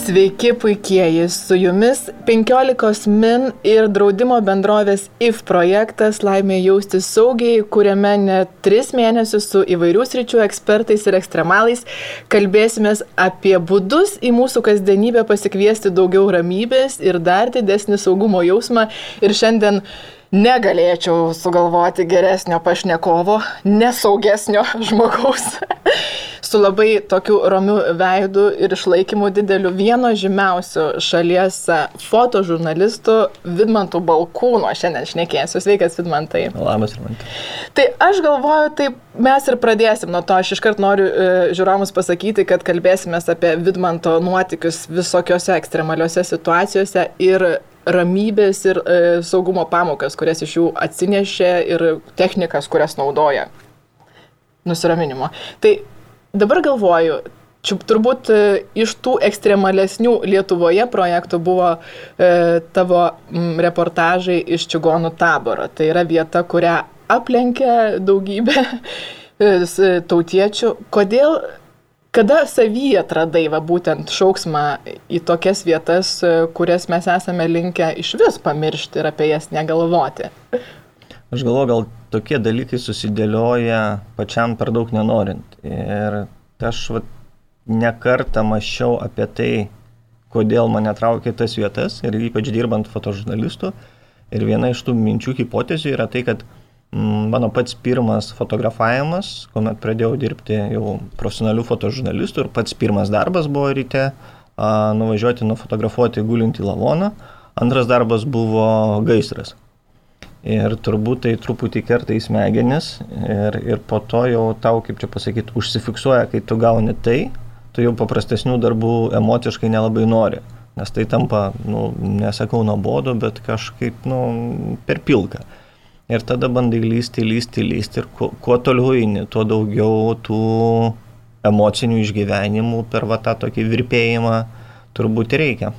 Sveiki puikieji, su jumis 15 min ir draudimo bendrovės IF projektas Laimė jaustis saugiai, kuriame net 3 mėnesius su įvairių sričių ekspertais ir ekstremalais kalbėsime apie būdus į mūsų kasdienybę pasikviesti daugiau ramybės ir dar didesnį saugumo jausmą. Ir šiandien negalėčiau sugalvoti geresnio pašnekovo, nesaugesnio žmogaus su labai tokiu ramiu veidu ir išlaikymu dideliu vieno žymiausių šalies fotožurnalistų Vidmantų Balkūno. Šiandien šnekėsiu. Sveikas, Vidmantai. Labas, Vidmantai. Tai aš galvoju, taip mes ir pradėsim nuo to. Aš iškart noriu e, žiūrovams pasakyti, kad kalbėsime apie Vidmanto nuotikius visokiose ekstremaliuose situacijose ir ramybės ir e, saugumo pamokas, kurias iš jų atsinešė ir technikas, kurias naudoja. Nusiraminimo. Tai dabar galvoju, Čia turbūt e, iš tų ekstremalesnių Lietuvoje projektų buvo e, tavo m, reportažai iš Čigonų taboro. Tai yra vieta, kurią aplenkė daugybė e, tautiečių. Kodėl, kada savyje atradai va, būtent šauksmą į tokias vietas, e, kurias mes esame linkę iš vis pamiršti ir apie jas negalvoti? Aš galvoju, gal tokie dalykai susidėlioja pačiam per daug nenorint. Ir aš va, nekartą mačiau apie tai, kodėl mane traukia tas vietas ir ypač dirbant fotožurnalistu. Ir viena iš tų minčių hipotezių yra tai, kad mano pats pirmas fotografavimas, kuomet pradėjau dirbti jau profesionalių fotožurnalistų ir pats pirmas darbas buvo ryte a, nuvažiuoti nufotografuoti gulintį lavoną, antras darbas buvo gaisras. Ir turbūt tai truputį kerta į smegenis ir, ir po to jau tau, kaip čia pasakyti, užsifiksuoja, kai tu gauni tai, tu jau paprastesnių darbų emociškai nelabai nori. Nes tai tampa, nu, nesakau nuobodu, bet kažkaip, nu, per pilką. Ir tada bandai lysti, lysti, lysti ir kuo, kuo toliau eini, tuo daugiau tų emocinių išgyvenimų per va tą tokį virpėjimą turbūt reikia.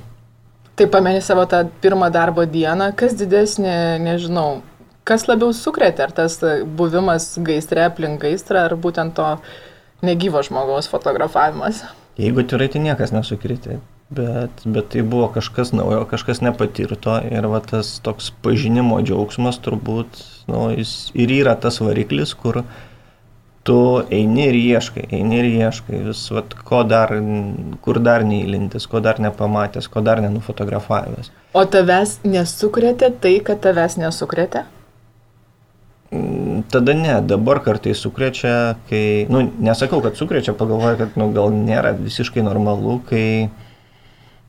Tai pameni savo tą pirmą darbo dieną, kas didesnė, nežinau, kas labiau sukrėtė, ar tas buvimas gaistre aplink gaistrą, ar būtent to negyvo žmogaus fotografavimas? Jeigu tikrai tai niekas nesukrėtė, bet, bet tai buvo kažkas naujo, kažkas nepatirto ir va tas toks pažinimo džiaugsmas turbūt, nu, jis ir yra tas variklis, kur tu eini ir ieškai, eini ir ieškai, vis, vat, ko dar, kur dar neįlintis, ko dar nepamatęs, ko dar nenufotografavęs. O tavęs nesukrėtė tai, kad tavęs nesukrėtė? Mm, tada ne, dabar kartai sukrečia, kai, nu, nesakau, kad sukrečia, pagalvoju, kad, nu, gal nėra visiškai normalu, kai,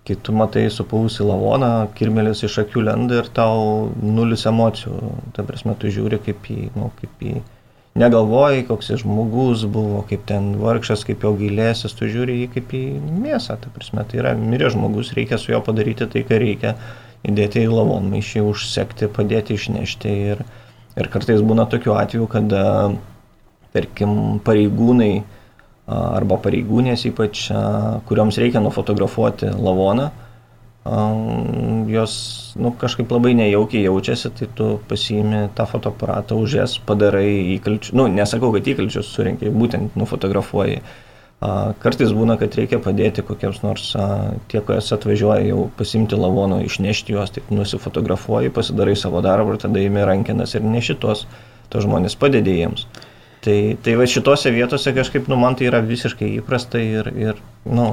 kai tu matai supausi lavoną, kirmelis iš akių lenda ir tau nulis emocijų. Ta prasme, tu žiūri kaip į, nu, kaip į negalvoji, koks jis žmogus buvo, kaip ten vargšas, kaip jo gailėsis, tu žiūri jį kaip į mėsą, ta prasme, tai yra mirė žmogus, reikia su juo padaryti tai, ką reikia, įdėti į lavonmaišį, užsekti, padėti išnešti ir, ir kartais būna tokių atvejų, kada, tarkim, pareigūnai arba pareigūnės ypač, kurioms reikia nufotografuoti lavoną, jos nu, kažkaip labai nejaukiai jaučiasi, tai tu pasiimi tą fotoaparatą, už jas padarai įkalčius, nu, nesakau, kad įkalčius surinkai, būtent nufotografuoji. Kartais būna, kad reikia padėti kokiems nors tie, kas atvažiuoja jau pasimti lavonų, išnešti juos, taip nusifotografuoji, pasidarai savo darbą ir tada įimi rankinas ir neši tuos, tos žmonės padedi jiems. Tai, tai va šitose vietose kažkaip, nu, man tai yra visiškai įprasta ir, ir nu,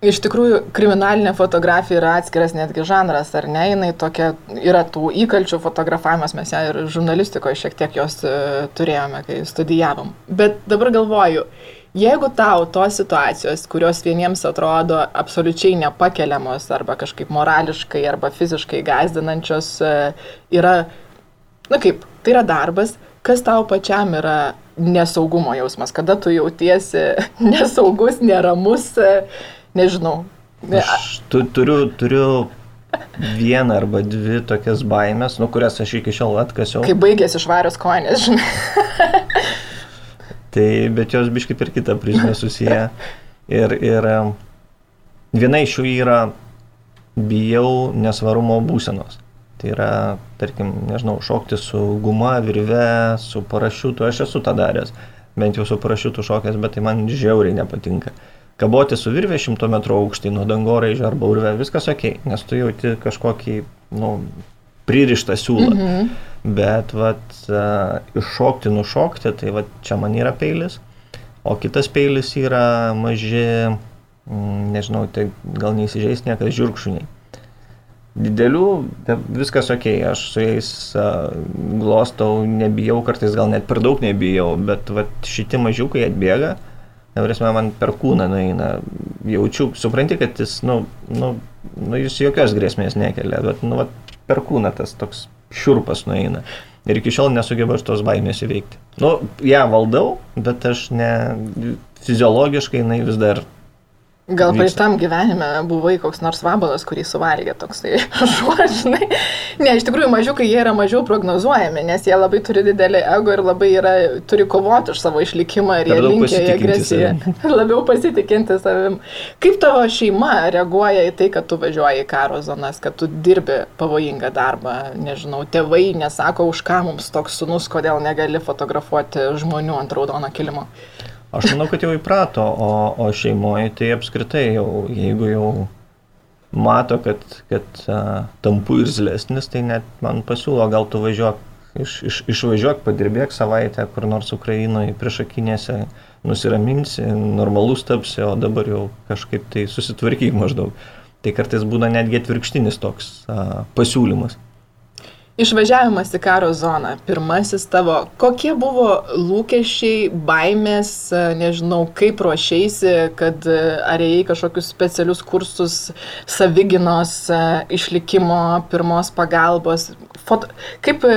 Iš tikrųjų, kriminalinė fotografija yra atskiras netgi žanras, ar ne? Jis tokia yra tų įkalčių fotografavimas, mes ją ir žurnalistikoje šiek tiek jos e, turėjome, kai studijavom. Bet dabar galvoju, jeigu tau tos situacijos, kurios vieniems atrodo absoliučiai nepakeliamos arba kažkaip morališkai arba fiziškai gazdinančios, e, yra, na kaip, tai yra darbas, kas tau pačiam yra nesaugumo jausmas, kada tu jautiesi nesaugus, neramus. Nežinau. Aš tu, turiu, turiu vieną arba dvi tokias baimės, nu, kurias aš iki šiol atkasiau. Kai baigėsi švarios koinės, žinai. tai, bet jos biškai per kitą prizmę susiję. Ir, ir viena iš jų yra bijau nesvarumo būsenos. Tai yra, tarkim, nežinau, šokti su guma, virve, su parašiutu, aš esu tą daręs, bent jau su parašiutu šokęs, bet tai man žiauriai nepatinka kaboti su virvė 100 metrų aukštį nuo dangoraižio arba urve, viskas ok, nes tu jauti kažkokį, nu, pririštą siūlą. Mhm. Bet, vat, uh, iššokti, nušokti, tai vat, čia man yra peilis. O kitas peilis yra maži, mm, nežinau, tai gal neįsižeis niekas žiūrkšuniai. Didelių, viskas ok, aš su jais uh, glostau, nebijau, kartais gal net per daug nebijau, bet vat, šitie mažiukai atbėga, Prasme, man per kūną nueina, jaučiu, supranti, kad jis, nu, nu, nu jis jokios grėsmės nekelia, bet, nu, va, per kūną tas toks šiurpas nueina. Ir iki šiol nesugebu aš tos baimės įveikti. Nu, ją valdau, bet aš ne, fiziologiškai jinai vis dar Gal praeitam gyvenime buvai koks nors vabalas, kurį suvalgė toksai žodžiai. Ne, iš tikrųjų mažiukai jie yra mažiau prognozuojami, nes jie labai turi didelį ego ir labai yra, turi kovoti už savo išlikimą ir jie linkia į agresiją. Labiau pasitikinti savim. Kaip tavo šeima reaguoja į tai, kad tu važiuoji į karo zonas, kad tu dirbi pavojingą darbą, nežinau, tėvai nesako, už ką mums toks sunus, kodėl negali fotografuoti žmonių ant raudono kilimo. Aš manau, kad jau įprato, o, o šeimoje tai apskritai jau, jeigu jau mato, kad, kad uh, tampu ir zlesnis, tai net man pasiūlo, gal tu važiuok, iš, iš, išvažiuok, padirbėk savaitę kur nors Ukrainoje priešakinėse, nusiraminsi, normalus tapsi, o dabar jau kažkaip tai susitvarkyk maždaug. Tai kartais būna netgi atvirkštinis toks uh, pasiūlymas. Išvažiavimas į karo zoną, pirmasis tavo, kokie buvo lūkesčiai, baimės, nežinau, kaip ruošiaisi, kad ar ėjai kažkokius specialius kursus saviginos, išlikimo, pirmos pagalbos, foto, kaip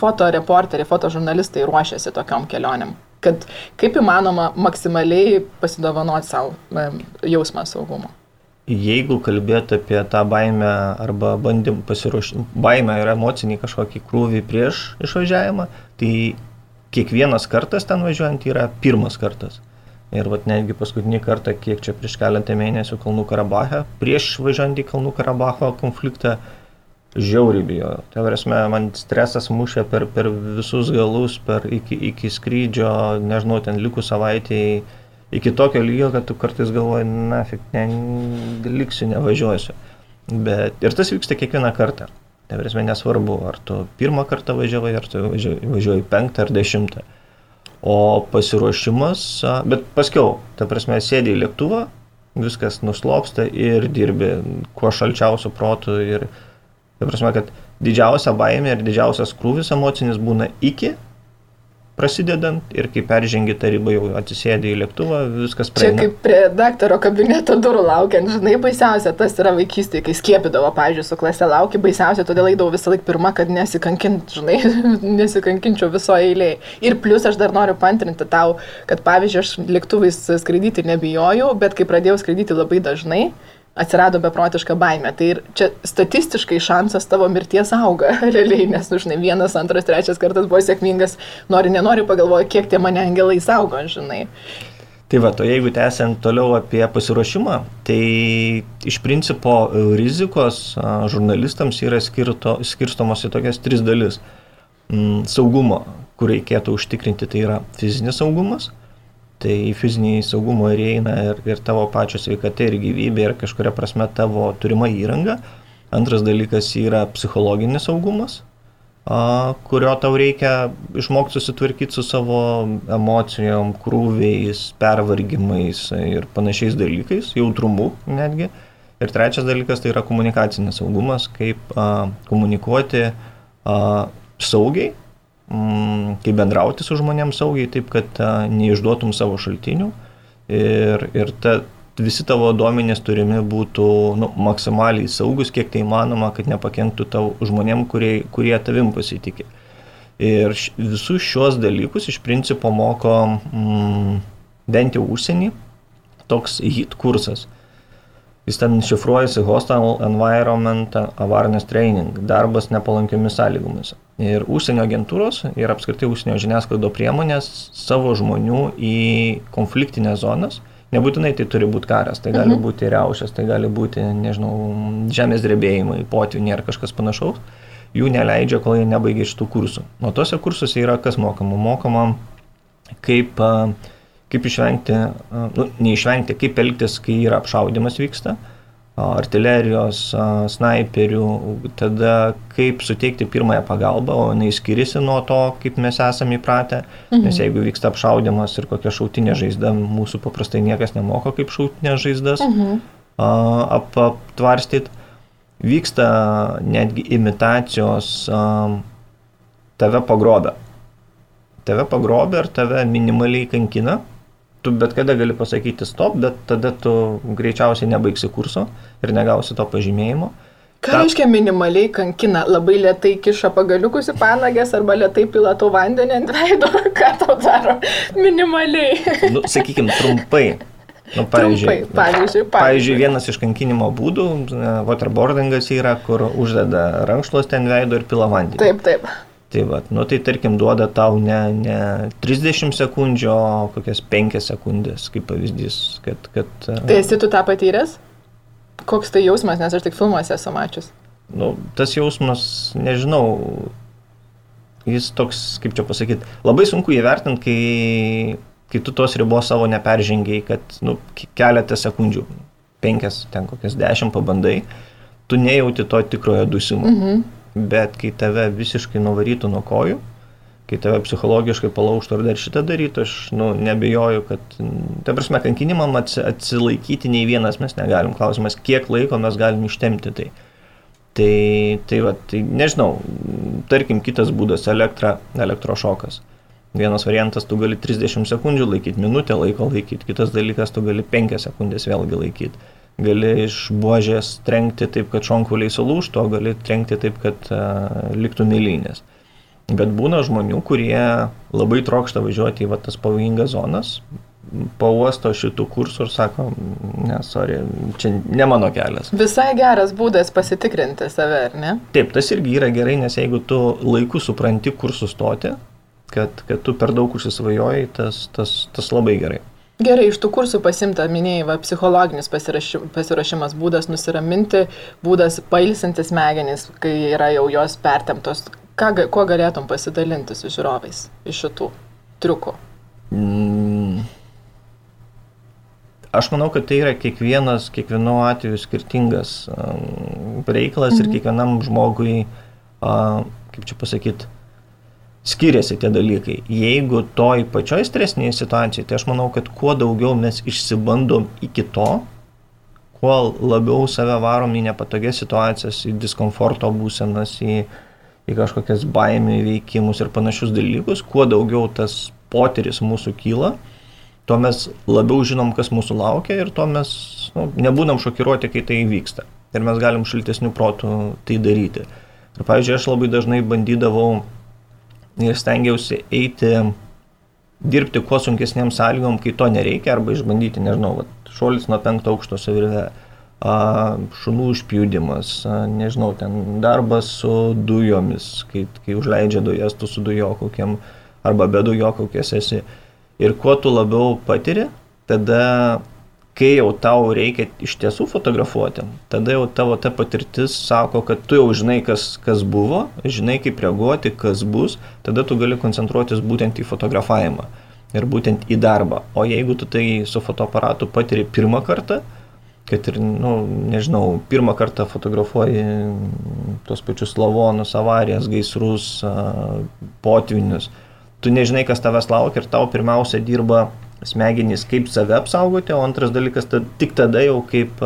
fotoreporteriai, fotožurnalistai ruošiasi tokiam kelionėm, kad kaip įmanoma maksimaliai pasidovanoti savo jausmą saugumo. Jeigu kalbėt apie tą baimę arba bandym pasiruošti, baimę ir emocinį kažkokį krūvį prieš išvažiavimą, tai kiekvienas kartas ten važiuojant yra pirmas kartas. Ir vat netgi paskutinį kartą, kiek čia prieš keletą mėnesių Kalnų Karabache, prieš važiuojant į Kalnų Karabacho konfliktą, žiauriai bijo. Tai prasme, man stresas mušė per, per visus galus, per iki, iki skrydžio, nežinau, ten likus savaitėjai iki tokio lygio, kad tu kartais galvoji, na, fik, ne, liksiu, nevažiuosiu. Bet ir tas vyksta kiekvieną kartą. Tai prasme, nesvarbu, ar tu pirmą kartą važiavai, ar tu važiuoji penktą ar dešimtą. O pasiruošimas, bet paskiau, ta prasme, sėdi į lėktuvą, viskas nuslopsta ir dirbi kuo šalčiausiu protu ir, ta prasme, kad didžiausia baimė ir didžiausias krūvis emocinis būna iki prasidedant ir kai peržengi tą ribą jau atsisėdi į lėktuvą, viskas praeina. Čia kaip prie daktaro kabineto durų laukiant, žinai, baisiausia tas yra vaikystėje, kai skiepydavo, pavyzdžiui, su klase lauki, baisiausia, todėl eidavau visą laiką pirmą, kad nesikankint, žinai, nesikankinčiau viso eilėje. Ir plus aš dar noriu pantrinti tau, kad pavyzdžiui, aš lėktuvais skraidyti nebijojau, bet kai pradėjau skraidyti labai dažnai, atsirado beprotiška baime. Tai ir čia statistiškai šansas tavo mirties auga, realiai, nes, nu, žinai, vienas, antras, trečias kartas buvo sėkmingas, nori, nenori, pagalvoju, kiek tie mane angelai saugo, žinai. Tai va, o jeigu tęsiant toliau apie pasiruošimą, tai iš principo rizikos žurnalistams yra skirto, skirstomos į tokias tris dalis. Mm, saugumo, kur reikėtų užtikrinti, tai yra fizinis saugumas, Tai į fizinį saugumą įeina ir, ir tavo pačio sveikata ir gyvybė ir kažkuria prasme tavo turima įranga. Antras dalykas yra psichologinis saugumas, kurio tau reikia išmokti susitvarkyti su savo emocijom, krūviais, pervargimais ir panašiais dalykais, jautrumu netgi. Ir trečias dalykas tai yra komunikacinis saugumas, kaip a, komunikuoti a, saugiai kaip bendrauti su žmonėms saugiai, taip kad a, neišduotum savo šaltinių ir, ir ta, visi tavo duomenys turimi būtų nu, maksimaliai saugus, kiek tai įmanoma, kad nepakenktų tavo žmonėm, kurie, kurie tavim pasitikė. Ir š, visus šios dalykus iš principo moko mm, bent jau užsienį toks HIT kursas. Jis ten šifruojasi Hostile Environment Awareness Training, darbas nepalankiomis sąlygomis. Ir užsienio agentūros ir apskritai užsienio žiniasklaido priemonės savo žmonių į konfliktinės zonas, nebūtinai tai turi būti karas, tai gali mhm. būti riaušės, tai gali būti, nežinau, žemės drebėjimai, potviniai ar kažkas panašaus, jų neleidžia, kol jie nebaigia šitų kursų. O tose kursuose yra kas mokama? Mokama kaip, kaip išvengti, nu, neišvengti, kaip elgtis, kai yra apšaudimas vyksta, artilerijos, snaiperių, tada kaip suteikti pirmąją pagalbą, o jinai skiriasi nuo to, kaip mes esame įpratę, mhm. nes jeigu vyksta apšaudimas ir kokia šautinė žaizda, mūsų paprastai niekas nemoko kaip šautinė žaizdas mhm. ap, aptvarstyti, vyksta netgi imitacijos tave pagrobę. Tave pagrobė ir tave minimaliai kankina tu bet kada gali pasakyti stop, bet tada tu greičiausiai nebaigsi kurso ir negausi to pažymėjimo. Ką Ta... reiškia minimaliai kankina? Labai lietai kiša pagaliukus į panagės arba lietai pila tau vandenį ant veido? Ką tau daro? Minimaliai. nu, sakykime, trumpai. Nu, pavyzdžiui, trumpai, pavyzdžiui, pavyzdžiui. pavyzdžiui, vienas iš kankinimo būdų, waterboardingas yra, kur uždeda rankšluos ten veido ir pila vandenį. Taip, taip. Tai va, nu tai tarkim duoda tau ne, ne 30 sekundžių, o kokias 5 sekundės, kaip pavyzdys, kad... kad tai esi tu tą patyręs? Koks tai jausmas, nes aš tik filmuose esu mačius. Nu, tas jausmas, nežinau, jis toks, kaip čia pasakyti, labai sunku įvertinti, kai, kai tu tos ribos savo neperžengiai, kad nu, keletą sekundžių, penkias, ten kokias dešimt pabandai, tu nejauti to tikrojo dusimo. Mhm bet kai tave visiškai nuvarytų nuo kojų, kai tave psichologiškai palaužtų ir dar šitą darytų, aš nu, nebejoju, kad, ta prasme, kankinimam atsilaikyti nei vienas mes negalim. Klausimas, kiek laiko mes galim ištemti tai. Tai, tai, va, tai nežinau, tarkim, kitas būdas - elektra, elektrošokas. Vienas variantas, tu gali 30 sekundžių laikyti, minutę laiko laikyti, kitas dalykas, tu gali 5 sekundės vėlgi laikyti gali iš buožės trenkti taip, kad šonkauliai sulūštų, o gali trenkti taip, kad uh, liktų milinės. Bet būna žmonių, kurie labai trokšta važiuoti į va, tas pavojingas zonas, pauosto šitų kursų ir sako, ne, sorry, čia ne mano kelias. Visai geras būdas pasitikrinti save, ar ne? Taip, tas irgi yra gerai, nes jeigu tu laiku supranti, kur sustoti, kad, kad tu per daug užsisvajojai, tas, tas, tas labai gerai. Gerai, iš tų kursų pasimta, minėjai, va, psichologinis pasiruošimas, būdas nusiraminti, būdas pailsinti smegenys, kai yra jau jos pertemtos. Ką, kuo galėtum pasidalinti su žiūrovais iš šitų triukų? Mm. Aš manau, kad tai yra kiekvienas, kiekvienu atveju skirtingas um, reikalas mhm. ir kiekvienam žmogui, uh, kaip čia pasakyti, skiriasi tie dalykai. Jeigu toj pačioj stresinėje situacijoje, tai aš manau, kad kuo daugiau mes išsibandom iki to, kuo labiau save varom į nepatogias situacijas, į diskomforto būsenas, į, į kažkokias baimį veikimus ir panašius dalykus, kuo daugiau tas potyris mūsų kyla, tuo mes labiau žinom, kas mūsų laukia ir tuo mes nu, nebūnam šokiruoti, kai tai vyksta. Ir mes galim šiltesnių protų tai daryti. Ir pavyzdžiui, aš labai dažnai bandydavau ir stengiausi eiti dirbti kuo sunkesnėm sąlygom, kai to nereikia, arba išbandyti, nežinau, vat, šuolis nuo penkto aukšto savirve, šunų užpjudimas, nežinau, ten darbas su dujomis, kai, kai užleidžia dujas, tu su dujokokiam arba be dujokokies esi. Ir kuo tu labiau patiri, tada kai jau tau reikia iš tiesų fotografuoti, tada jau tavo ta patirtis sako, kad tu jau žinai, kas, kas buvo, žinai, kaip reaguoti, kas bus, tada tu gali koncentruotis būtent į fotografavimą ir būtent į darbą. O jeigu tu tai su fotoaparatu patiri pirmą kartą, kad ir, nu, nežinau, pirmą kartą fotografuoji tos pačius lavonus, avarijas, gaisrus, potvinius, tu nežinai, kas tavęs laukia ir tau pirmiausia dirba smegenys, kaip save apsaugoti, o antras dalykas, tad, tik tada jau kaip,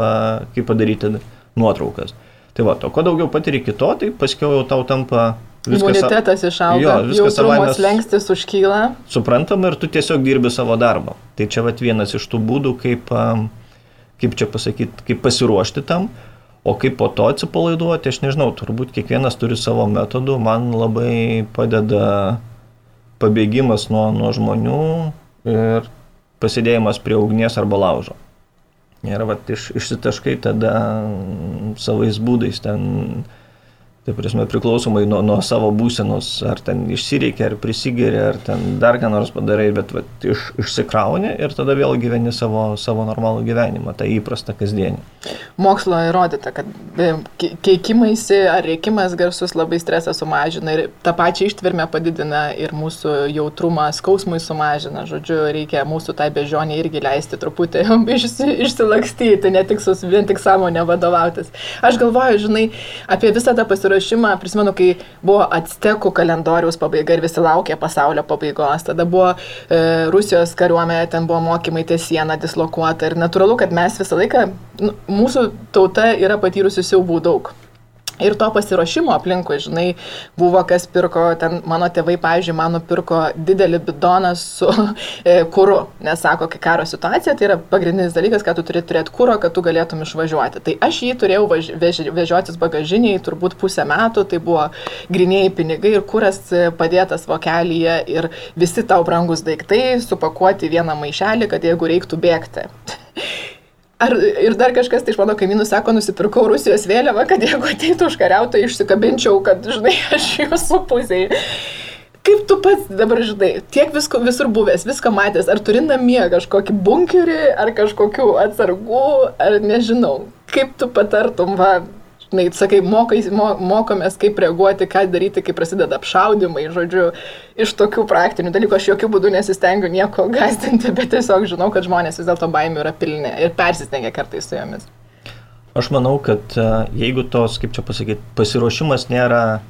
kaip padaryti nuotraukas. Tai va, to, kuo daugiau patiri kito, tai paskiau jau tau tampa Imunitetas išauga, jo, viskas savaime lengstis užkyla. Suprantama ir tu tiesiog dirbi savo darbą. Tai čia vat vienas iš tų būdų, kaip, kaip čia pasakyti, kaip pasiruošti tam, o kaip po to atsipalaiduoti, aš nežinau, turbūt kiekvienas turi savo metodų, man labai padeda pabėgimas nuo, nuo žmonių ir pasidėjimas prie ugnies arba laužo. Ir vat, iš, išsitaškai tada savais būdais ten Tai prasme, priklausomai nuo, nuo savo būsenos, ar ten išsireikia, ar prisigeria, ar ten dar ką nors padarai, bet va, iš, išsikrauni ir tada vėl gyveni savo, savo normalų gyvenimą, tą įprastą kasdienį. Mokslo įrodyta, kad e, keikimaisi ar reikimas garsus labai stresą sumažina ir tą pačią ištvermę padidina ir mūsų jautrumą skausmui sumažina. Žodžiu, reikia mūsų tai bežionė irgi leisti truputį išsi, išsilakstyti, ne tik, sus, vien tik sąmonę vadovautis. Aš galvoju, žinai, apie visą tą pasiruošimą pasiruošimą, prisimenu, kai buvo Aztekų kalendoriaus pabaiga ir visi laukė pasaulio pabaigos. Tada buvo e, Rusijos kariuomenė, ten buvo mokymai ties sieną dislokuota ir natūralu, kad mes visą laiką, nu, mūsų tauta yra patyrusi siaubų daug. Ir to pasiruošimo aplinkui, žinai, buvo kas pirko, ten mano tėvai, pavyzdžiui, man nupirko didelį bidoną su e, kūru, nes sako, kai karo situacija, tai yra pagrindinis dalykas, kad tu turi turėti kūro, kad tu galėtum išvažiuoti. Tai aš jį turėjau važ, vež, vežiotis bagažiniai turbūt pusę metų, tai buvo grinėjai pinigai ir kūras padėtas vokelyje ir visi tau brangus daiktai supakuoti vieną maišelį, kad jeigu reiktų bėgti. Ar ir dar kažkas, tai iš mano kaimynų sako, nusipirkau Rusijos vėliavą, kad jeigu ateitų užkariautojai, išsikabinčiau, kad, žinai, aš jūsų pusėje. Kaip tu pats dabar žinai, tiek visko, visur buvęs, viską matęs, ar turi namie kažkokį bunkerį, ar kažkokių atsargų, ar nežinau, kaip tu patartum, va, žinai, sakai, mokais, mo, mokomės, kaip reaguoti, ką daryti, kai prasideda apšaudimai, žodžiu, iš tokių praktinių dalykų aš jokių būdų nesistengiu nieko gazdinti, bet tiesiog žinau, kad žmonės vis dėlto baimių yra pilni ir persistengia kartais su jomis. Aš manau, kad e, jeigu tos, kaip čia pasakyti, pasiruošimas nėra,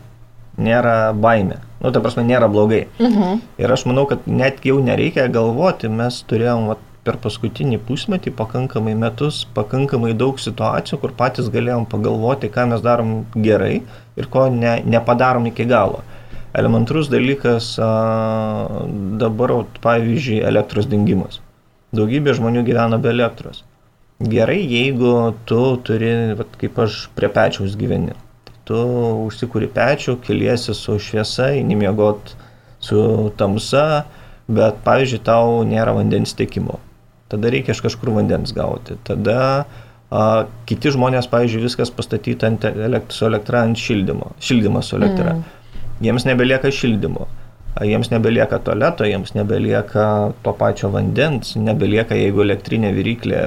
nėra baime, nu, ta prasme, nėra blogai. Mhm. Ir aš manau, kad net jau nereikia galvoti, mes turėjom vat, per paskutinį pusmetį, pakankamai metus, pakankamai daug situacijų, kur patys galėjom pagalvoti, ką mes darom gerai ir ko ne, nepadarom iki galo. Elementarus dalykas a, dabar, pavyzdžiui, elektros dingimas. Daugybė žmonių gyvena be elektros. Gerai, jeigu tu turi, vat, kaip aš prie pečiaus gyveni. Tu užsikūri pečių, keliesi su šviesa, eini miegot su tamsa, bet, pavyzdžiui, tau nėra vandens tiekimo tada reikia iš kažkur vandens gauti. Tada a, kiti žmonės, pavyzdžiui, viskas pastatyta ant elekt, su elektra ant šildymo, šildymas su elektra. Mm. Jiems nebelieka šildymo. Jiems nebelieka tualeto, jiems nebelieka to pačio vandens, nebelieka, jeigu elektrinė viryklė,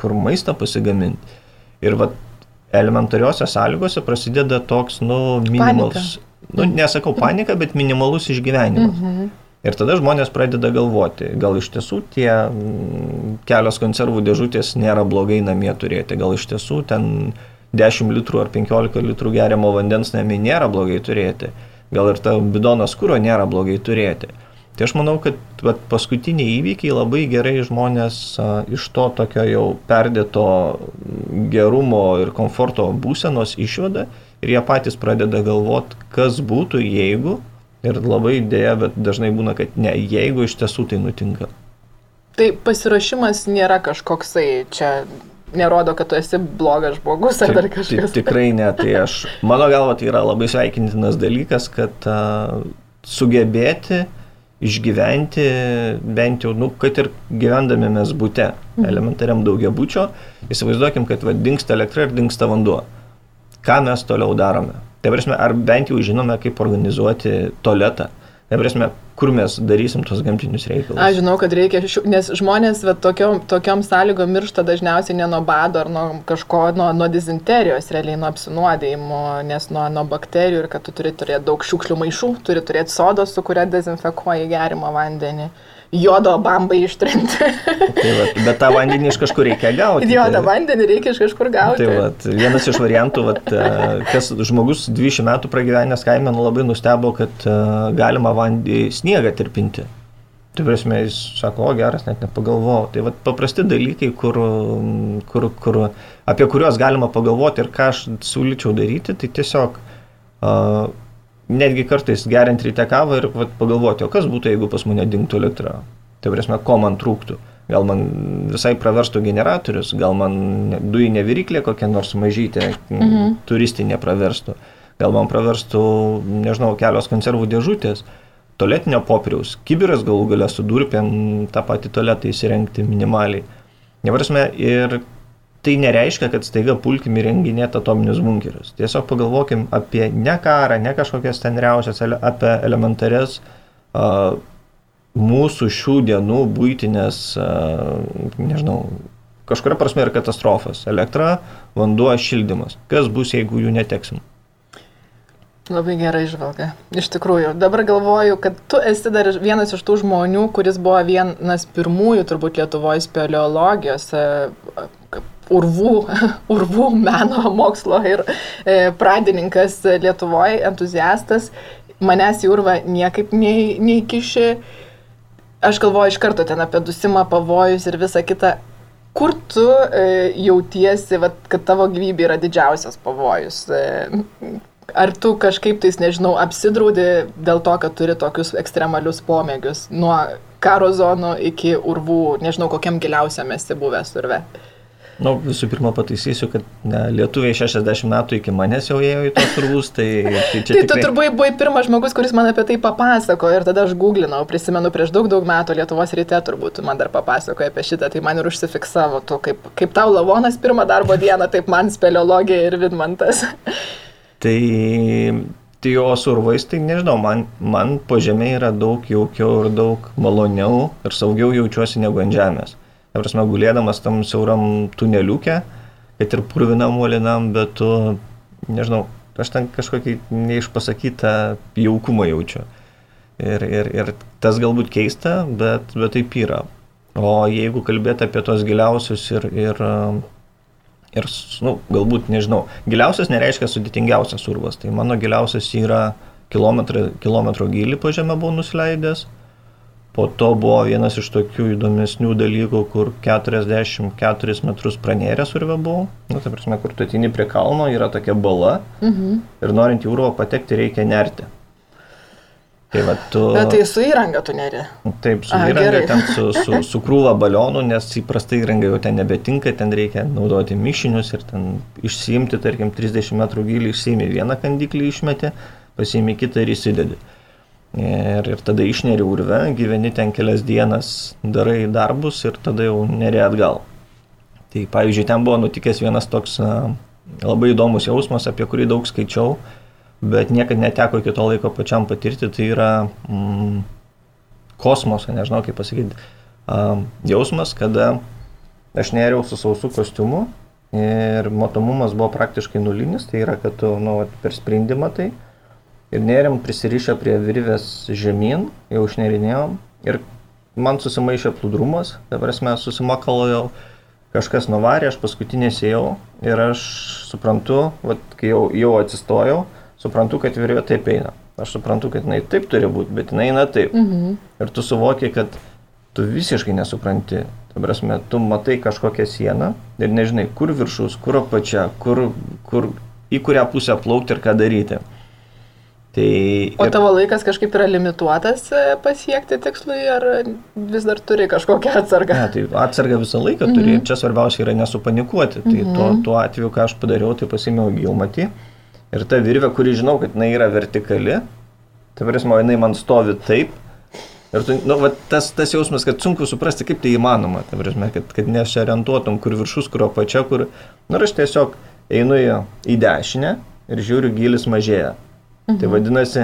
kur maistą pasigaminti. Ir va, elementariuose sąlygose prasideda toks, nu, minimalus, panika. nu, nesakau panika, bet minimalus išgyvenimas. Mm -hmm. Ir tada žmonės pradeda galvoti, gal iš tiesų tie mm, kelios konservų dėžutės nėra blogai namie turėti, gal iš tiesų ten 10 litrų ar 15 litrų geriamo vandens namie nėra blogai turėti, gal ir ta bidonas kūro nėra blogai turėti. Tai aš manau, kad paskutiniai įvykiai labai gerai žmonės a, iš to tokio jau perdėto gerumo ir komforto būsenos išveda ir jie patys pradeda galvoti, kas būtų, jeigu Ir labai dėja, bet dažnai būna, kad ne, jeigu iš tiesų tai nutinka. Tai pasirašymas nėra kažkoksai čia nerodo, kad tu esi blogas žmogus ar dar kažkas. Tikrai ne, tai aš, mano galva, tai yra labai sveikintinas dalykas, kad uh, sugebėti išgyventi bent jau, nu, kad ir gyvendami mes būte, mhm. elementariam daugia būčio, įsivaizduokim, kad va, dinksta elektra ir dinksta vanduo. Ką mes toliau darome? Tai prasme, ar bent jau žinome, kaip organizuoti tualetą. Tai prasme, kur mes darysim tos gamtinius reikalus. Aš žinau, kad reikia, nes žmonės va, tokiom, tokiom sąlygom miršta dažniausiai ne nuo bado ar nuo kažko, nuo, nuo dizinterijos, realiai nuo apsinuodėjimo, nes nuo, nuo bakterijų ir kad tu turi turėti daug šiukšlių maišų, turi turėti sodą, su kuria dezinfekuoji gerimą vandenį jodo bambai ištrinti. tai va, bet tą vandenį iš kažkur reikia gauti. Jodą tai, vandenį reikia iš kažkur gauti. Tai va, vienas iš variantų, va, e, kas žmogus 20 metų pragyvenęs kaime nu, labai nustebo, kad e, galima vandenį sniegą tirpinti. Tai prasme, jis sako, o geras, net nepagalvojau. Tai va, paprasti dalykai, kur, kur, kur, apie kuriuos galima pagalvoti ir ką aš siūlyčiau daryti, tai tiesiog uh, netgi kartais geriant ryte kavą ir vat, pagalvoti, o kas būtų, jeigu pas mane dingtų elektra. Tai prasme, ko man trūktų. Gal man visai praverstų generatorius, gal man dujinė viryklė kokia nors mažytė, mhm. turistinė praverstų. Gal man praverstų, nežinau, kelios konservų dėžutės, toletinio popieriaus, kibiras galų galę su durpėm tą patį toletą įsirengti minimaliai. Neprasme, ir tai nereiškia, kad staiga pulkim įrenginėti atominius bunkerius. Tiesiog pagalvokim apie ne karą, ne kažkokias ten riausias, apie elementarias uh, mūsų šių dienų būtinės, uh, nežinau, kažkuria prasme ir katastrofas. Elektra, vanduo, šildymas. Kas bus, jeigu jų neteksim? Labai gerai išvalga. Iš tikrųjų, dabar galvoju, kad tu esi dar vienas iš tų žmonių, kuris buvo vienas pirmųjų turbūt Lietuvoje speleologijos urvų, urvų meno mokslo ir e, pradininkas Lietuvoje, entuziastas. Manęs į urvą niekaip nei, neįkiši. Aš galvoju iš karto ten apie dusimą, pavojus ir visą kitą. Kur tu e, jautiesi, vat, kad tavo gyvybė yra didžiausias pavojus? E, Ar tu kažkaip tais, nežinau, apsidraudi dėl to, kad turi tokius ekstremalius pomėgius nuo karo zonų iki urvų, nežinau, kokiam giliausiam esi buvęs urve? Na, nu, visų pirma pataisysiu, kad ne, lietuviai 60 metų iki manęs jau ėjo į tos urvus, tai, tai čia... tai tikrai... tu turbūt buvai pirmas žmogus, kuris man apie tai papasako ir tada aš googlinau, prisimenu prieš daug daug metų Lietuvos ryte turbūt man dar papasakoja apie šitą, tai man ir užsifiksavo, tu kaip, kaip tau lavonas pirmą darbo dieną, taip man speleologija ir Vidmantas. Tai, tai jos urvais, tai nežinau, man, man po žemė yra daug jaukiau ir daug maloniau ir saugiau jaučiuosi negu ant žemės. Ta prasme, gulėdamas tam siauram tuneliukė, kad ir purvinam uolinam, bet tu, nežinau, aš ten kažkokį neišpasakytą jaukumą jaučiu. Ir, ir, ir tas galbūt keista, bet, bet taip yra. O jeigu kalbėti apie tos giliausius ir, ir ir, nu, galbūt, nežinau, giliausias nereiškia sudėtingiausias urvas. Tai mano giliausias yra kilometro, kilometro gilį po žemę buvau nusileidęs. Po to buvo vienas iš tokių įdomesnių dalykų, kur 44 metrus pranėręs urve buvau. Nu, tai prasme, kur tu atini prie kalno, yra tokia bala. Mhm. Ir norint į urvą patekti, reikia nerti. Tai va, tu... Bet tai su įranga tu neri. Taip, su Aha, įranga, gerai. ten su, su, su krūva balionų, nes įprastai įranga jau ten nebetinka, ten reikia naudoti mišinius ir ten išsiimti, tarkim, 30 metrų gilį, išsiimi vieną kandiklį išmeti, pasiimi kitą ir įsidedi. Ir, ir tada išneri urve, gyveni ten kelias dienas, darai darbus ir tada jau neri atgal. Tai pavyzdžiui, ten buvo nutikęs vienas toks labai įdomus jausmas, apie kurį daug skaičiau bet niekada neteko iki to laiko pačiam patirti, tai yra mm, kosmoso, nežinau kaip pasakyti, jausmas, kada aš neriau su sausu kostiumu ir matomumas buvo praktiškai nulinis, tai yra, kad tu nu, per sprendimą tai ir neriam prisirišę prie virvės žemyn, jau išnerinėjom ir man susimaišė plūdrumas, dabar mes susimakalojau, kažkas nuvarė, aš paskutinės ėjau ir aš suprantu, vat, kai jau, jau atsistojau, suprantu, kad virvė taip eina. Aš suprantu, kad jinai taip turi būti, bet jinai eina taip. Mhm. Ir tu suvoki, kad tu visiškai nesupranti. Tai prasme, tu matai kažkokią sieną ir nežinai, kur viršus, kur apačia, kur, kur, į kurią pusę plaukti ir ką daryti. Tai o tavo laikas kažkaip yra limituotas e, pasiekti tikslui, ar vis dar turi kažkokią atsargą? Ne, tai atsargą visą laiką turi. Mm -hmm. Čia svarbiausia yra nesupanikuoti. Tai mm -hmm. tuo, tuo atveju, ką aš padariau, tai pasimiau gilmatį. Ir ta virvė, kuri žinau, kad jinai yra vertikali, tai prasme, jinai man stovi taip. Ir tu, nu, va, tas, tas jausmas, kad sunku suprasti, kaip tai įmanoma, tai prasme, kad, kad nesiorientuotum, kur viršus, kur apačia, kur... Nu, aš tiesiog einu į, į dešinę ir žiūriu, gilis mažėja. Tai mhm. Tai vadinasi,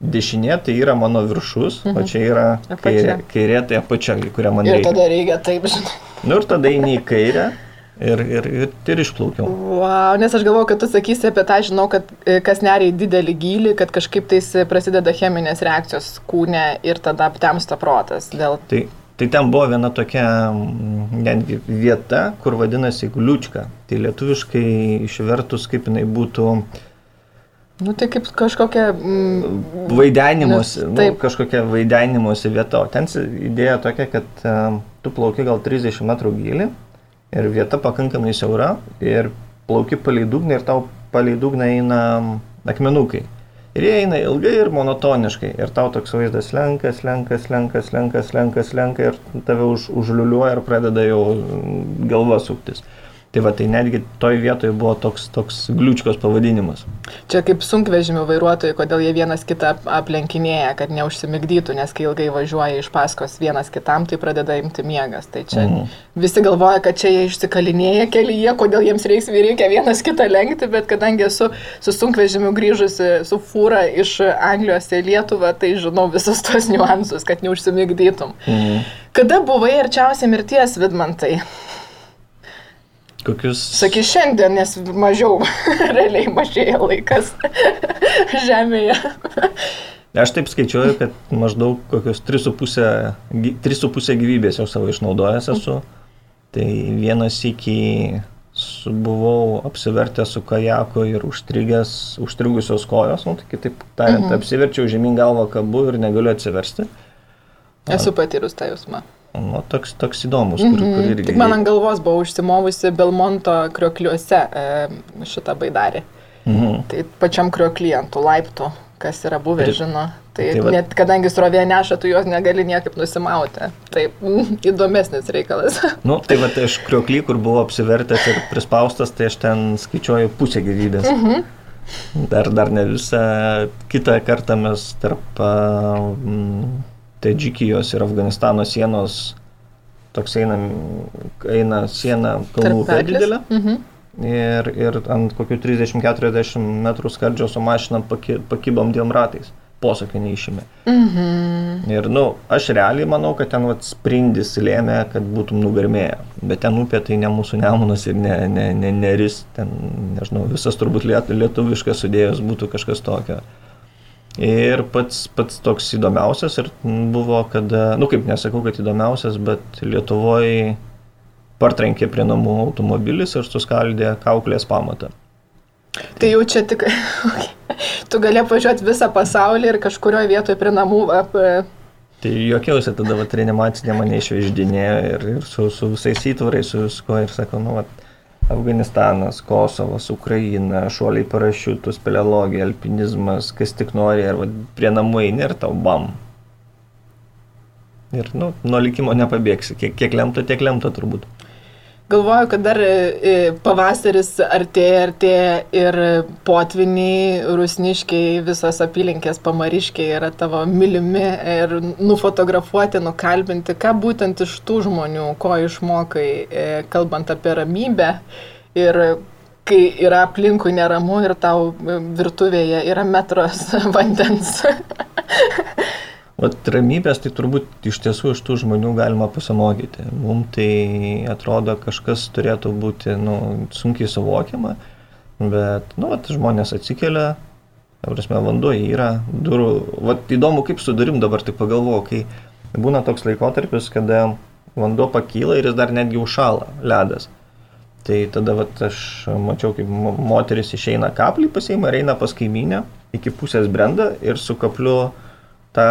dešinė tai yra mano viršus, mhm. o čia yra kairė, kairė tai apačia, kurią man reikia. Ir tada reikia taip, žinai. Nu ir tada eini į kairę ir, ir, ir, ir išplaukiau. Wow, nes aš galvoju, kad tu sakysi apie tą, žinau, kad e, kas neria į didelį gilį, kad kažkaip tais prasideda cheminės reakcijos kūne ir tada aptemsta protas. Dėl... Tai, tai ten buvo viena tokia netgi vieta, kur vadinasi gliučka. Tai lietuviškai išvertus, kaip jinai būtų... Nu tai kaip kažkokia... Mm, vaidenimuose, nu, kažkokia vaidenimuose vieta. O ten idėja tokia, kad uh, tu plauki gal 30 metrų gilį ir vieta pakankamai siaura ir plauki palei dugną ir tau palei dugną eina akmenukai. Ir jie eina ilgai ir monotoniškai. Ir tau toks vaizdas lenka, lenka, lenka, lenka, lenka, lenka ir tave už, užliuliuoja ir pradeda jau galva suktis. Tai va, tai netgi toj vietoje buvo toks, toks gliučkos pavadinimas. Čia kaip sunkvežimių vairuotojai, kodėl jie vienas kitą aplenkinėja, kad neužsimigdytų, nes kai ilgai važiuoja iš paskos vienas kitam, tai pradeda imti miegas. Tai čia mm. visi galvoja, kad čia jie išsikalinėja kelyje, kodėl jiems reiks reikia vienas kitą lenkti, bet kadangi esu su sunkvežimiu grįžusi su fūra iš Anglijos į Lietuvą, tai žinau visus tos niuansus, kad neužsimigdytum. Mm. Kada buvai arčiausiai mirties, Vidmantai? Kokius. Saky šiandien, nes mažiau, realiai mažėja laikas Žemėje. Aš taip skaičiuoju, kad maždaug kokius 3,5 gyvybės jau savo išnaudojęs esu. Tai vienas iki buvau apsivertęs su kajaku ir užstrigusios kojos, nu, tai kitaip tariant, mhm. apsiverčiau žemyn galvą kabu ir negaliu atsiversti. Esu patyrus tą jausmą. Nu, toks, toks įdomus, kur, mm kur irgi. Tik man ant galvos buvo užsimovusi Belmonto kriokliuose e, šitą baidarį. Mm -hmm. Tai pačiam krioklientų laiptų, kas yra buvę, tai, žino. Tai, tai va, net kadangi srovė neša, tu juos negali niekaip nusimauti. Tai mm, įdomesnis reikalas. nu, tai va, tai aš kriokly, kur buvo apsivertęs ir prispaustas, tai aš ten skaičiuoju pusę gyvybės. Mm -hmm. Dar, dar ne visą. Kitą kartą mes tarp... Uh, Tadžikijos ir Afganistano sienos toks eina, eina siena kalnų upė didelė. Mhm. Ir, ir ant kokių 30-40 metrų skardžio su mašina paki, pakibom dviem ratais. Posakį neišėmė. Mhm. Ir, nu, aš realiai manau, kad ten vat, sprindis lėmė, kad būtum nugarmėję. Bet ten upė tai ne mūsų nemunas ir ne, ne, ne neris. Ten, nežinau, visas turbūt lietuviškas sudėjus būtų kažkas tokio. Ir pats, pats toks įdomiausias ir buvo, kad, nu, kaip nesakau, kad įdomiausias, bet Lietuvoje partrenkė prie namų automobilis ir suskaldė kauklės pamatą. Tai jau čia tik, tu gali apvažiuoti visą pasaulį ir kažkurioje vietoje prie namų ap... Tai jokiausi tada, va, reanimacinė mane išveždinėjo ir, ir su, su visais įtvarais, su visko ir sako, nu, va, Afganistanas, Kosovas, Ukraina, šuoliai parašiutų, speleologija, alpinizmas, kas tik nori, ar prie namų eini ir tau bam. Ir, nu, nuo likimo nepabėgsi. Kiek, kiek lemta, tiek lemta turbūt. Galvoju, kad dar e, pavasaris artėja, artėja ir potviniai, rusniškiai, visos apylinkės pamariškiai yra tavo mylimi ir nufotografuoti, nukalbinti, ką būtent iš tų žmonių, ko išmokai, e, kalbant apie ramybę ir kai yra aplinkui neramu ir tau virtuvėje yra metras vandens. Vat ramybės tai turbūt iš tiesų iš tų žmonių galima pasimokyti. Mums tai atrodo kažkas turėtų būti nu, sunkiai suvokiama, bet nu, vat, žmonės atsikelia, prasme, vanduo yra, durų. Vat įdomu, kaip su durim dabar tik pagalvoju, kai būna toks laikotarpis, kada vanduo pakyla ir jis dar netgi užšala, ledas. Tai tada vat, aš mačiau, kaip moteris išeina kaplį pasiima ir eina pas kaiminę, iki pusės brenda ir su kapliu tą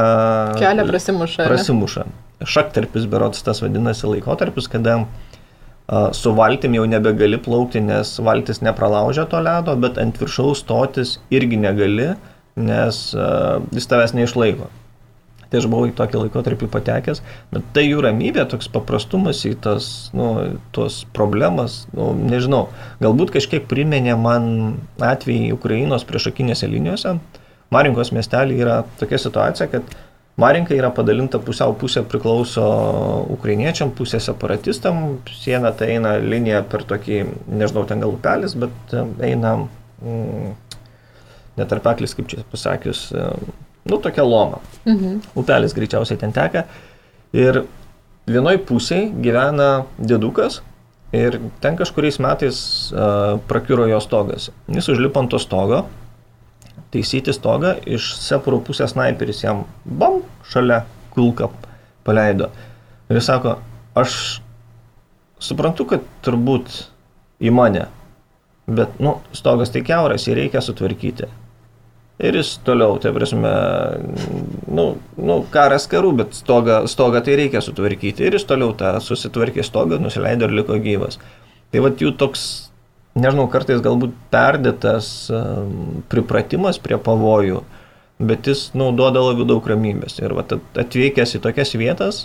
kelią prasimuša. Prasimuša. Šaktarpis berots tas vadinasi laikotarpis, kada su valtim jau nebegali plaukti, nes valtis nepralaužia to ledo, bet ant viršaus stotis irgi negali, nes jis tavęs neišlaiko. Tai aš buvau į tokį laikotarpį patekęs, bet tai jų ramybė, toks paprastumas į tas, nu, tos problemas, nu, nežinau, galbūt kažkiek priminė man atvejį Ukrainos priešakinėse linijose, uh, Marinkos miestelį yra tokia situacija, kad Marinka yra padalinta pusiau pusė priklauso ukrainiečiam, pusė separatistam, siena tai eina linija per tokį, nežinau, ten gal upelis, bet eina mm, netarpeklis, kaip čia pasakius, nu tokia loma. Mhm. Upelis greičiausiai ten teka. Ir vienoj pusėje gyvena dėdukas ir ten kažkuriais metais uh, prakiuro jo stogas. Jis užlipo ant to stogo, taisyti stogą, iš sepuro pusės sniperis jam bam šalia kulką paleido. Ir jis sako, aš suprantu, kad turbūt į mane, bet, nu, stogas tai keuras, jį reikia sutvarkyti. Ir jis toliau, tai prasme, nu, nu, karas karų, bet stogą, stogą tai reikia sutvarkyti. Ir jis toliau tą susitvarkė stogą, nusileido ir liko gyvas. Tai vad jų toks nežinau, kartais galbūt perdėtas pripratimas prie pavojų, bet jis naudoda labiau daug ramybės. Ir vat, atvykęs į tokias vietas,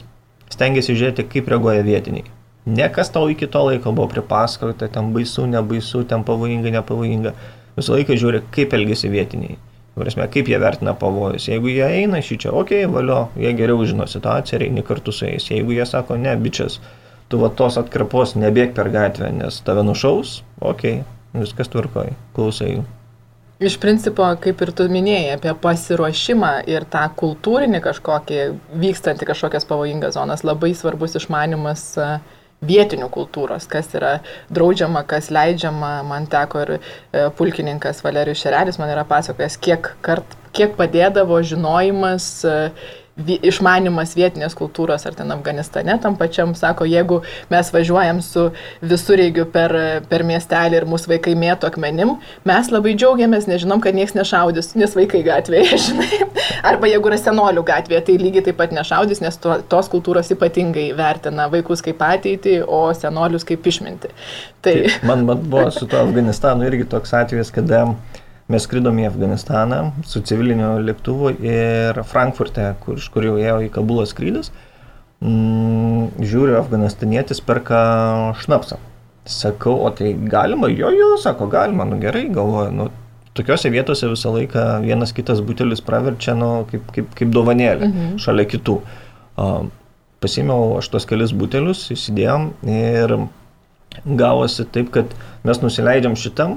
stengiasi žiūrėti, kaip reaguoja vietiniai. Ne kas tau iki to laiko buvo pripasakota, ten baisu, nebaisu, ten pavojinga, nepavojinga. Visą laiką žiūri, kaip elgesi vietiniai. Prasme, kaip jie vertina pavojus. Jeigu jie eina šį čia, okei, okay, valio, jie geriau žino situaciją eini kartu su jais. Jeigu jie sako, ne, bičias, tu va tos atkarpos nebėg per gatvę, nes tave nušaus, okei, okay, viskas tvarkoji, klausai jų. Iš principo, kaip ir tu minėjai, apie pasiruošimą ir tą kultūrinį kažkokį, vykstantį kažkokias pavojingas zonas, labai svarbus išmanimas vietinių kultūros, kas yra draudžiama, kas leidžiama. Man teko ir pulkininkas Valerijus Šerelis man yra pasakojęs, kiek, kart, kiek padėdavo žinojimas išmanimas vietinės kultūros, ar ten Afganistane tam pačiam, sako, jeigu mes važiuojam su visureigiu per, per miestelį ir mūsų vaikai mėto akmenim, mes labai džiaugiamės, nežinom, kad niekas nešaudys, nes vaikai gatvėje, žinai. Arba jeigu yra senolių gatvėje, tai lygiai taip pat nešaudys, nes to, tos kultūros ypatingai vertina vaikus kaip ateitį, o senolius kaip išminti. Tai... Tai man, man buvo su to Afganistanu irgi toks atvejis, kada Mes skridom į Afganistaną su civiliniu lėktuvu ir Frankfurte, kur, iš kur jau ėjo į Kabulą skrydis, mm, žiūriu, afganistanietis perka šnapsą. Sakau, o tai galima, jo, jo, sako, galima, nu gerai, galvoju, nu, tokiuose vietose visą laiką vienas kitas butelis praverčia, nu, kaip, kaip, kaip dovanėlė, mhm. šalia kitų. Uh, Pasimiau aš tos kelis butelius, įsidėjom ir gavosi taip, kad mes nusileidžiam šitam,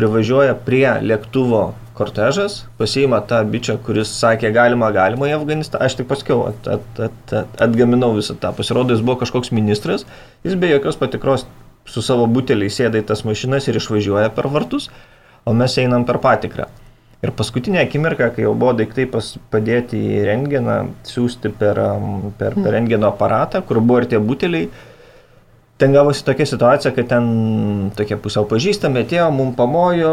privažiuoja prie lėktuvo kortežas, pasiima tą bičią, kuris sakė, galima, galima į Afganistaną. Aš tik paskiau at, at, at, at, atgaminau visą tą. Pasirodo, jis buvo kažkoks ministras, jis be jokios patikros su savo buteliais sėda į tas mašinas ir išvažiuoja per vartus, o mes einam per patikrą. Ir paskutinė akimirka, kai jau buvo daiktai pas, padėti į rengeną, siūsti per, per, per rengeno aparatą, kur buvo ir tie buteliai, ten gavosi tokia situacija, kad ten tokie pusiau pažįstami atėjo, mum pamojo,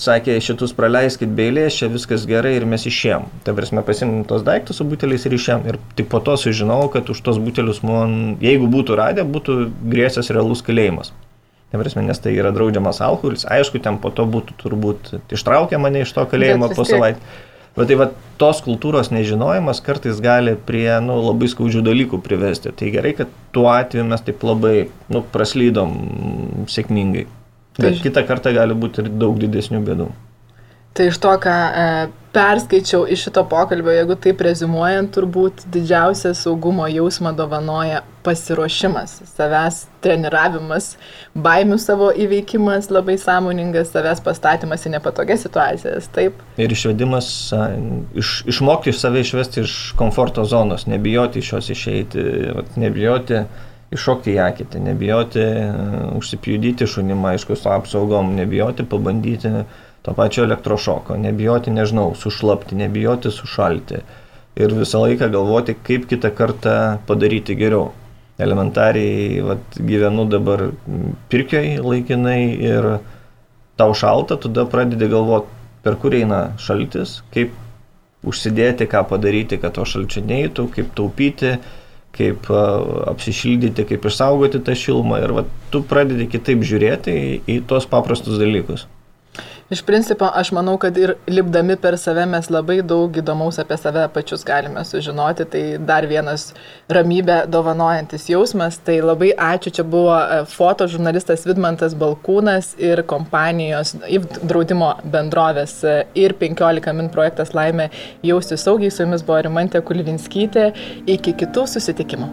sakė, šitus praleiskit be eilės, čia viskas gerai ir mes išėjom. Tai prasme, pasimėm tos daiktus su buteliais ir išėjom. Ir tik po to sužinojau, kad už tos butelius man, jeigu būtų radę, būtų grėsęs realus kalėjimas. Tai prasme, nes tai yra draudžiamas alkoholis. Aišku, ten po to būtų turbūt ištraukę mane iš to kalėjimo po savaitę. Bet tai va, tos kultūros nežinojimas kartais gali prie nu, labai skaudžių dalykų privesti. Tai gerai, kad tuo atveju mes taip labai nu, praslydom sėkmingai. Bet tai... kitą kartą gali būti ir daug didesnių bėdų. Tai iš to, ką e, perskaičiau iš šito pokalbio, jeigu taip rezimuojant, turbūt didžiausią saugumo jausmą dovanoja pasiruošimas, savęs treniravimas, baimių savo įveikimas, labai sąmoningas, savęs pastatymas į nepatogias situacijas. Taip. Ir išvedimas, iš, išmokti iš save išvesti iš komforto zonos, nebijoti iš jos išeiti, nebijoti iššokti į akitį, nebijoti uh, užsipjudyti šunimą, aišku, su apsaugom, nebijoti pabandyti to pačio elektrošoko, nebijoti, nežinau, sušlapti, nebijoti sušalti ir visą laiką galvoti, kaip kitą kartą padaryti geriau. Elementariai, vat, gyvenu dabar pirkiai laikinai ir tau šalta, tada pradedi galvoti, per kur eina šaltis, kaip užsidėti, ką padaryti, kad to šalčio neįtų, kaip taupyti, kaip apsišildyti, kaip išsaugoti tą šilumą ir va, tu pradedi kitaip žiūrėti į, į tuos paprastus dalykus. Iš principo, aš manau, kad ir lipdami per save mes labai daug įdomaus apie save pačius galime sužinoti. Tai dar vienas ramybę dovanojantis jausmas. Tai labai ačiū, čia buvo e, fotožurnalistas Vidmantas Balkūnas ir kompanijos draudimo bendrovės e, ir 15 min projektas Laimė jausti saugiai. Su jumis buvo Rimantė Kulvinskytė. Iki kitų susitikimų.